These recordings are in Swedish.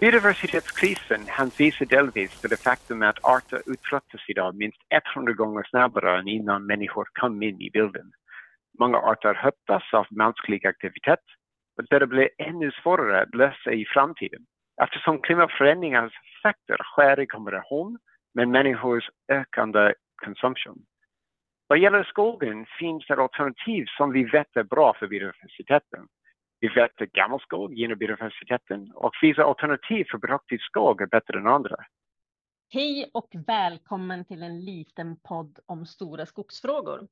Biodiversitetskrisen hänvisar delvis till det faktum att arter utrotas idag minst 100 gånger snabbare än innan människor kom in i bilden. Många arter hotas av mänsklig aktivitet och det blir ännu svårare att lösa i framtiden eftersom klimatförändringarnas effekter sker i kombination med människors ökande konsumtion. Vad gäller skogen finns det alternativ som vi vet är bra för biodiversiteten. Vi vet att gammelskog gynnar biodiversiteten och vissa alternativ för produktiv skog är bättre än andra. Hej och välkommen till en liten podd om stora skogsfrågor.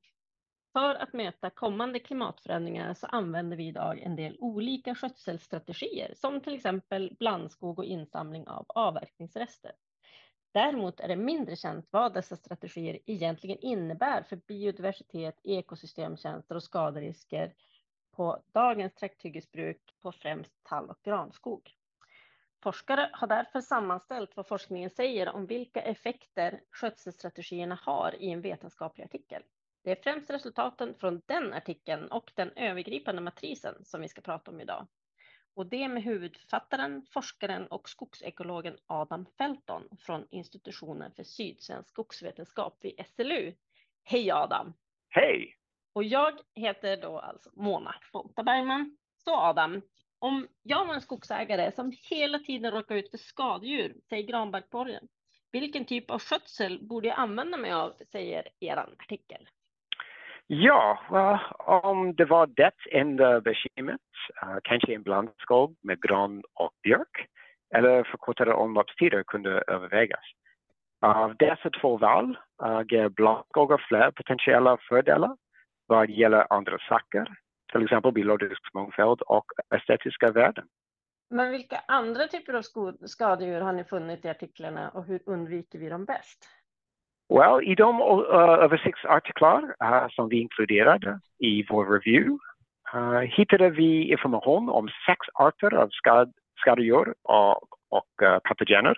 För att möta kommande klimatförändringar så använder vi idag en del olika skötselstrategier som till exempel blandskog och insamling av avverkningsrester. Däremot är det mindre känt vad dessa strategier egentligen innebär för biodiversitet, ekosystemtjänster och skaderisker på dagens trakthyggesbruk på främst tall och granskog. Forskare har därför sammanställt vad forskningen säger om vilka effekter skötselstrategierna har i en vetenskaplig artikel. Det är främst resultaten från den artikeln och den övergripande matrisen som vi ska prata om idag. Och det med huvudförfattaren, forskaren och skogsekologen Adam Felton från Institutionen för sydsvensk skogsvetenskap vid SLU. Hej Adam! Hej! Och jag heter då alltså Mona Fonta Bergman. Så Adam, om jag var en skogsägare som hela tiden råkar ut för skadedjur, säg granbarkborren, vilken typ av skötsel borde jag använda mig av, säger er artikel? Ja, eh, om det var det enda bekymret, uh, kanske en blandskog med gran och björk eller förkortade omloppstider kunde övervägas. Av dessa två val uh, ger blandskogar fler potentiella fördelar vad gäller andra saker, till exempel biologisk mångfald och estetiska värden. Men vilka andra typer av skadedjur har ni funnit i artiklarna och hur undviker vi dem bäst? Well, i de uh, översiktsartiklar uh, som vi inkluderade i vår review uh, hittade vi information om sex arter av skad skadedjur och, och uh, patogener.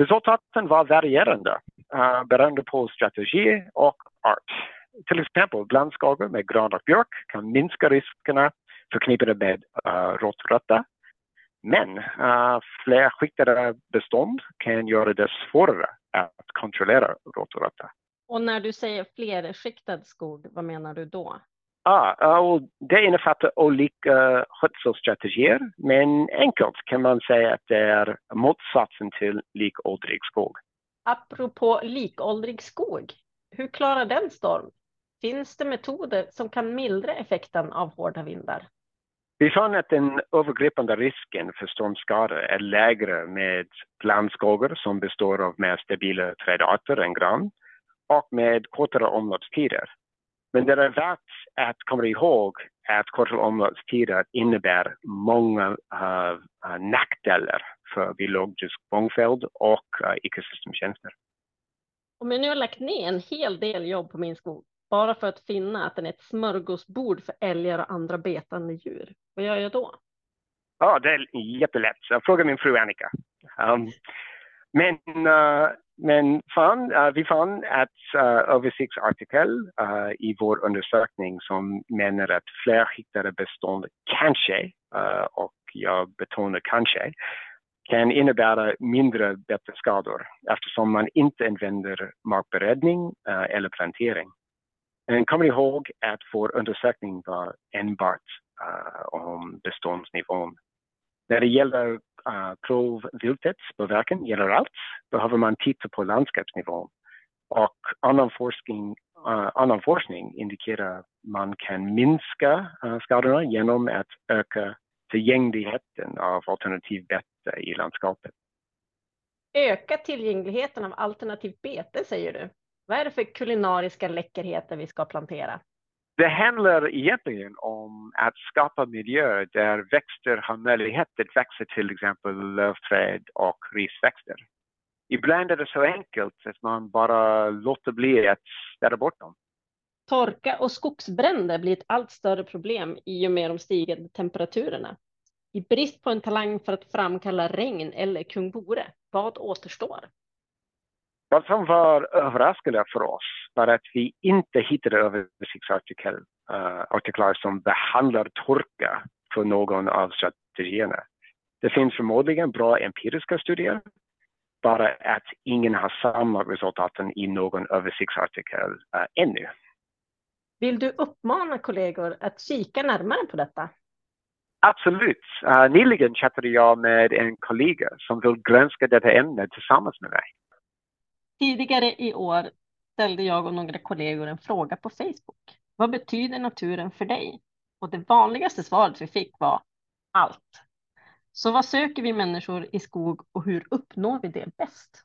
Resultaten var varierande uh, beroende på strategi och art. Till exempel blandskogor med gran och björk kan minska riskerna förknippade med uh, råttrötta. Men uh, flerskiktade bestånd kan göra det svårare att kontrollera råttorötta. Och när du säger flerskiktad skog, vad menar du då? Ah, och det innefattar olika skötselstrategier, men enkelt kan man säga att det är motsatsen till likåldrig skog. Apropå likåldrig skog, hur klarar den storm? Finns det metoder som kan mildra effekten av hårda vindar? Vi fann att den övergripande risken för stormskador är lägre med blandskogar som består av mer stabila trädarter än gran och med kortare omloppstider. Men det är värt att komma ihåg att kortare omloppstider innebär många uh, nackdelar för biologisk mångfald och uh, ekosystemtjänster. Om jag nu har lagt ner en hel del jobb på min skog, bara för att finna att den är ett smörgåsbord för älgar och andra betande djur. Vad gör jag då? Ja, det är jättelätt. Jag frågar min fru Annika. Um, men uh, men fan, uh, vi fann att uh, översiktsartikel uh, i vår undersökning som menar att flerskiktade bestånd kanske, uh, och jag betonar kanske, kan innebära mindre betesskador eftersom man inte använder markberedning uh, eller plantering. Men kom ihåg att vår undersökning var enbart uh, om beståndsnivån. När det gäller eh, uh, provviltetspåverkan gäller allt, behöver man titta på landskapsnivån. Och annan forskning, uh, annan forskning indikerar att man kan minska uh, skadorna genom att öka tillgängligheten av alternativ bete i landskapet. Öka tillgängligheten av alternativt bete säger du? Vad är det för kulinariska läckerheter vi ska plantera? Det handlar egentligen om att skapa miljöer där växter har möjlighet att växa till exempel lövträd och risväxter. Ibland är det så enkelt att man bara låter bli att städa bort dem. Torka och skogsbränder blir ett allt större problem i och med de stigande temperaturerna. I brist på en talang för att framkalla regn eller kung Bore, vad återstår? Vad som var överraskande för oss var att vi inte hittade översiktsartiklar uh, som behandlar torka för någon av strategierna. Det finns förmodligen bra empiriska studier, bara att ingen har samma resultaten i någon översiktsartikel uh, ännu. Vill du uppmana kollegor att kika närmare på detta? Absolut. Uh, nyligen chattade jag med en kollega som vill granska detta ämne tillsammans med mig. Tidigare i år ställde jag och några kollegor en fråga på Facebook. Vad betyder naturen för dig? Och det vanligaste svaret vi fick var allt. Så vad söker vi människor i skog och hur uppnår vi det bäst?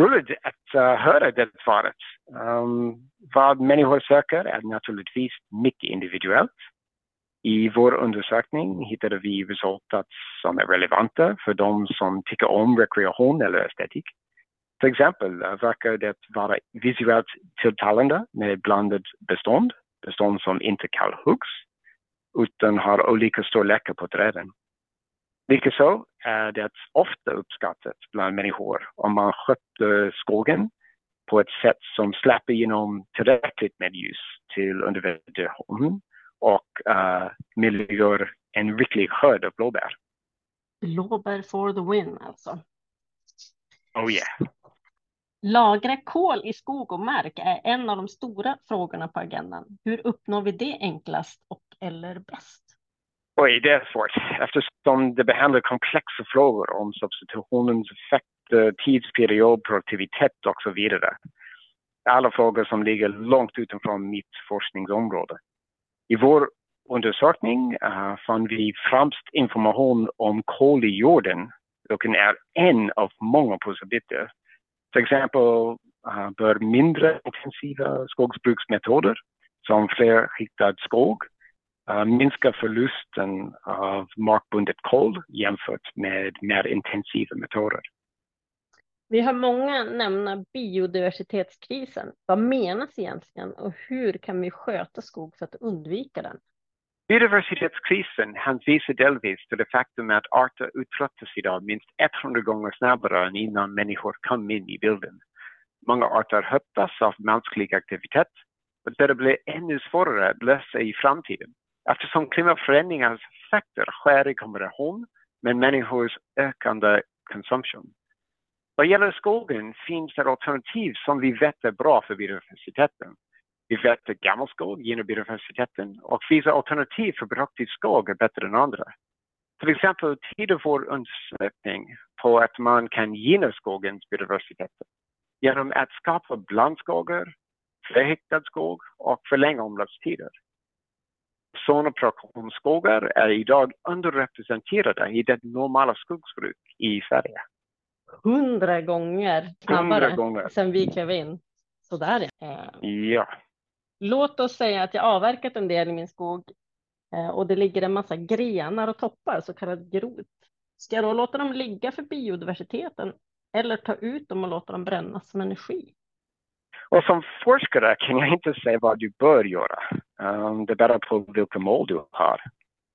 Roligt att uh, höra det svaret. Um, vad människor söker är naturligtvis mycket individuellt. I vår undersökning hittade vi resultat som är relevanta för de som tycker om rekreation eller estetik. Till exempel uh, verkar det vara visuellt tilltalande med blandat bestånd, bestånd som inte kalhuggs utan har olika storlekar på träden. Likaså är det ofta uppskattat bland människor om man sköter skogen på ett sätt som släpper igenom tillräckligt med ljus till undervegetation och uh, möjliggör en riklig skörd av blåbär. Blåbär for the win alltså. Oh yeah. Lagra kol i skog och mark är en av de stora frågorna på agendan. Hur uppnår vi det enklast och eller bäst? Oj, det är svårt eftersom det behandlar komplexa frågor om substitutionens effekter, eh, tidsperiod, produktivitet och så vidare. Alla frågor som ligger långt utanför mitt forskningsområde. I vår undersökning uh, fann vi främst information om kol i jorden, vilken är en av många pusselbitar. Till exempel eh, bör mindre intensiva skogsbruksmetoder som flerskiktad skog eh, minska förlusten av markbundet kol jämfört med mer intensiva metoder. Vi har många nämna biodiversitetskrisen. Vad menas egentligen och hur kan vi sköta skog för att undvika den? Biodiversitetskrisen hänvisar delvis till det faktum att arter utrotas idag minst 100 gånger snabbare än innan människor kom in i bilden. Många arter hotas av mänsklig aktivitet och det blir ännu svårare att lösa i framtiden eftersom klimatförändringarnas effekter sker i kombination med människors ökande konsumtion. Vad gäller skogen finns det alternativ som vi vet är bra för biodiversiteten. Vi vet att gammelskog gynnar biodiversiteten och vissa alternativ för produktiv skog är bättre än andra. Till exempel tyder vår undersökning på att man kan gynna skogens biodiversitet genom att skapa blandskogar, flerhäktad skog och förlänga omloppstider. Sådana produktionsskogar är idag underrepresenterade i det normala skogsbruk i Sverige. Hundra gånger snabbare 100 gånger. sen vi klev in. Sådär ja. Ja, Låt oss säga att jag avverkat en del i min skog eh, och det ligger en massa grenar och toppar, så kallad grot. Ska jag då låta dem ligga för biodiversiteten eller ta ut dem och låta dem brännas som energi? och som forskare kan jag inte säga vad du bör göra. Um, det beror på vilka mål du har.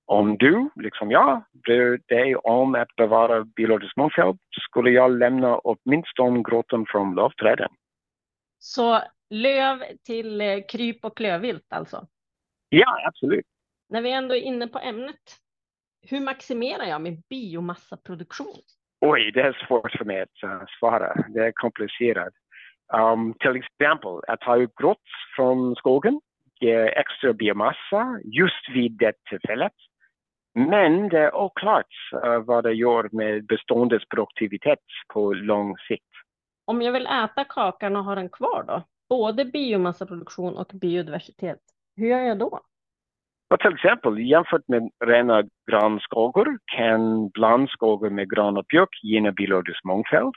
Om du, liksom jag, bryr dig om att bevara biologisk mångfald skulle jag lämna åtminstone groten från lövträden. Så löv till eh, kryp och klövvilt alltså. Ja, absolut. När vi ändå är inne på ämnet, hur maximerar jag min biomassaproduktion? Oj, det är svårt för mig att uh, svara. Det är komplicerat. Um, till exempel, att ta ut grott från skogen ger extra biomassa just vid det tillfället. Men det är oklart uh, vad det gör med beståndets produktivitet på lång sikt. Om jag vill äta kakan och ha den kvar då? Både biomassaproduktion och biodiversitet. Hur gör jag då? Och till exempel jämfört med rena granskogar kan blandskogar med gran och björk gynna biologisk mångfald.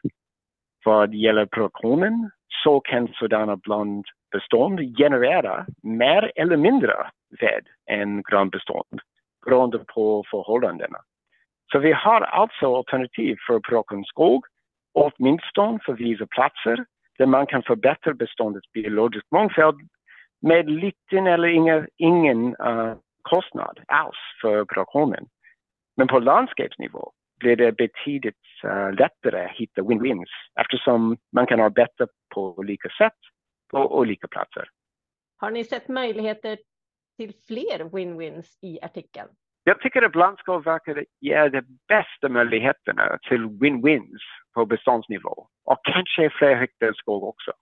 Vad gäller produktionen så kan sådana blandbestånd generera mer eller mindre ved än granbestånd beroende på förhållandena. Så vi har alltså alternativ för produktionsskog, åtminstone för vissa platser där man kan förbättra beståndets biologisk mångfald med liten eller ingen, ingen uh, kostnad alls för produktionen. Men på landskapsnivå blir det betydligt uh, lättare att hitta win-wins eftersom man kan arbeta på olika sätt på olika platser. Har ni sett möjligheter till fler win-wins i artikeln? Jag tycker att Blandskogsverket ger de bästa möjligheterna till win-wins på beståndsnivå och kanske fler hektar skog också.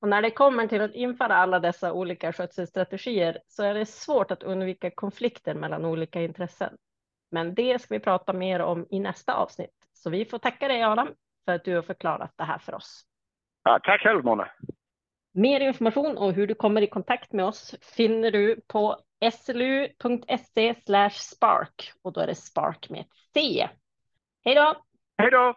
Och när det kommer till att införa alla dessa olika skötselstrategier så är det svårt att undvika konflikter mellan olika intressen. Men det ska vi prata mer om i nästa avsnitt. Så vi får tacka dig Adam för att du har förklarat det här för oss. Ja, tack själv Mona. Mer information och hur du kommer i kontakt med oss finner du på slu.se spark och då är det spark med ett C. Hej då! Hej då!